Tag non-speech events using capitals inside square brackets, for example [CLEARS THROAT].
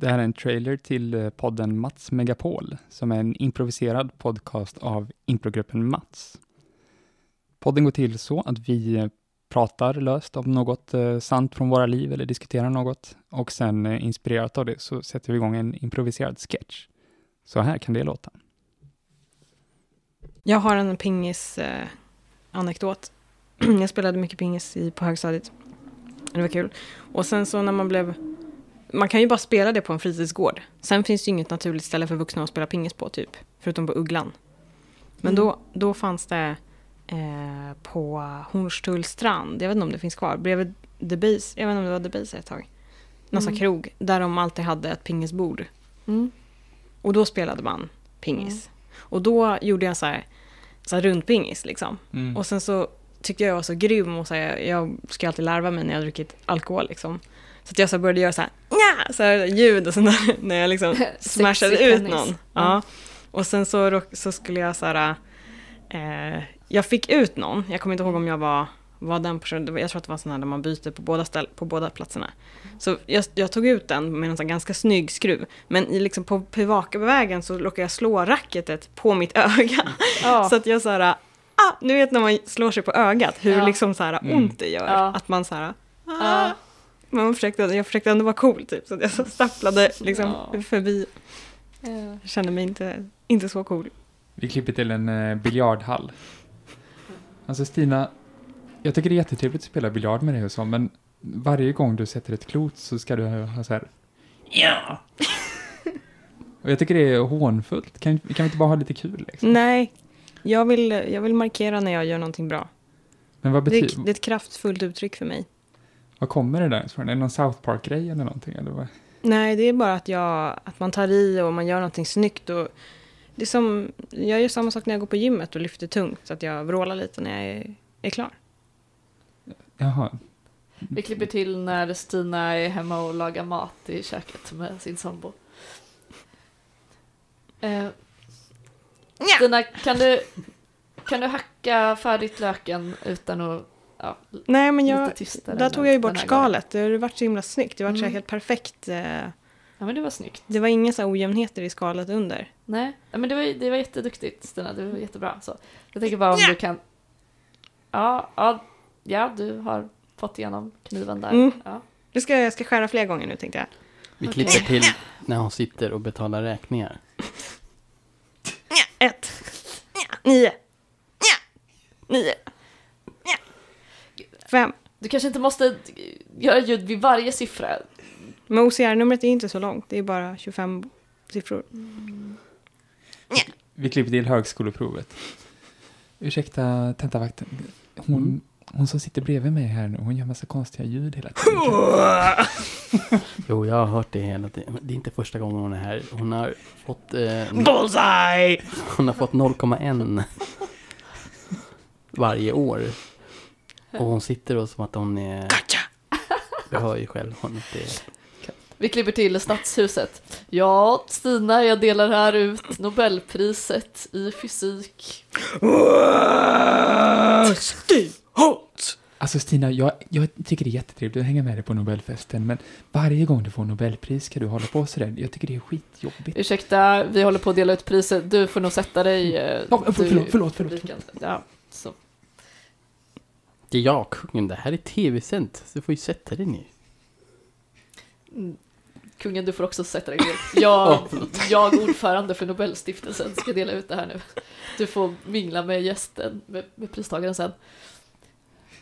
Det här är en trailer till eh, podden Mats Megapol, som är en improviserad podcast av improgruppen Mats. Podden går till så att vi eh, pratar löst om något eh, sant från våra liv eller diskuterar något och sen inspirerat av det så sätter vi igång en improviserad sketch. Så här kan det låta. Jag har en pingis-anekdot. [CLEARS THROAT] jag spelade mycket pingis på högstadiet. Det var kul. Och sen så när man blev... Man kan ju bara spela det på en fritidsgård. Sen finns det ju inget naturligt ställe för vuxna att spela pingis på, typ. Förutom på Ugglan. Men Mm. då, då fanns det eh, på Hornstullstrand, jag vet inte om det finns kvar, bredvid The Base, jag vet inte om det var The Base ett tag. Någon Mm. krog, där de alltid hade ett pingisbord. Mm. Och då spelade man pingis. Och då gjorde jag så här, så här rundpingis liksom. Mm. Och sen så tyckte jag jag var så grym och så här, jag ska alltid larva mig när jag har druckit alkohol liksom. Så att jag så började göra så här, Nja! så här ljud och sånt där [LAUGHS] när jag liksom [LAUGHS] smashade ut någon. Ja. Ja. Och sen så, så skulle jag så här, eh, jag fick ut någon, jag kommer inte ihåg om jag var, var den personen, jag tror att det var sån här där man byter på båda, ställ, på båda platserna. Så jag, jag tog ut den med en sån ganska snygg skruv, men i liksom på vägen så råkade jag slå racketet på mitt [LAUGHS] öga. Ja. Så att jag så här, ah, nu vet när man slår sig på ögat hur Ja. liksom så här Mm. ont det gör. Ja. Att man så här, ah. Ja. Men man försökte, jag försökte ändå vara cool typ, så jag så stapplade liksom Ja. förbi. Ja. Jag kände mig inte, inte så cool. Vi klipper till en eh, biljardhall. Alltså Stina, jag tycker det är jättetrevligt att spela biljard med dig och så, men varje gång du sätter ett klot så ska du ha så här. Ja! [LAUGHS] och jag tycker det är hånfullt. Kan, kan vi inte bara ha lite kul liksom? Nej, jag vill, jag vill markera när jag gör någonting bra. Men vad Det betyder, är, det är ett kraftfullt uttryck för mig. Vad kommer det där ifrån? Är det någon South Park-grej eller någonting? Eller vad? Nej, det är bara att, jag, att man tar i och man gör någonting snyggt. Och det är som, jag gör samma sak när jag går på gymmet och lyfter tungt, så att jag vrålar lite när jag är, är klar. Jaha. Vi klipper till när Stina är hemma och lagar mat i köket med sin sambo. Eh, Stina, kan du, kan du hacka färdigt löken utan att... Ja, Nej, men lite jag, tystare där tog jag ju bort skalet. Det har varit så himla snyggt. Det har varit så här Mm. helt perfekt. eh, gången. Ja, men det var snyggt. Det var inga så här ojämnheter i skalet under. Nej, ja, men det var, det var jätteduktigt Stina, det var jättebra. Så. Jag tänker bara om du kan... Ja, ja, ja, du har fått igenom kniven där. Mm. Ja. Nu ska, jag ska skära fler gånger nu tänkte jag. Vi Okej. klipper till [LAUGHS] när hon sitter och betalar räkningar. Ett. Nio. Nio. Fem. Du kanske inte måste göra ljud vid varje siffra. Men OCR-numret är inte så långt. Det är bara 25 siffror. Vi klipper till högskoleprovet. Ursäkta tentavakten. Hon, Mm. hon som sitter bredvid mig här nu, hon gör massa konstiga ljud hela tiden. [LAUGHS] Jo, jag har hört det hela tiden. Det är inte första gången hon är här. Hon har fått, eh, Bullseye! hon har fått 0,1 [LAUGHS] varje år. Och hon sitter och som att hon är... Du hör ju själv. Hon inte är... Vi klipper till Stadshuset. Ja, Stina, jag delar här ut Nobelpriset i fysik. Hot! Alltså Stina, jag, jag tycker det är jättetrevligt att hänga med dig på Nobelfesten, men varje gång du får Nobelpris ska du hålla på sådär. Jag tycker det är skitjobbigt. Ursäkta, vi håller på att dela ut priset. Du får nog sätta dig. eh, Ja, förlåt, förlåt, förlåt. publiken. Ja, så. Det är jag, kungen. Det här är tv-sänt. Så du får ju sätta dig ner. Mm. Kungen, du får också sätta dig ner. Jag, [LAUGHS] jag, ordförande för Nobelstiftelsen, ska dela ut det här nu. Du får mingla med gästen, med, med pristagaren sen.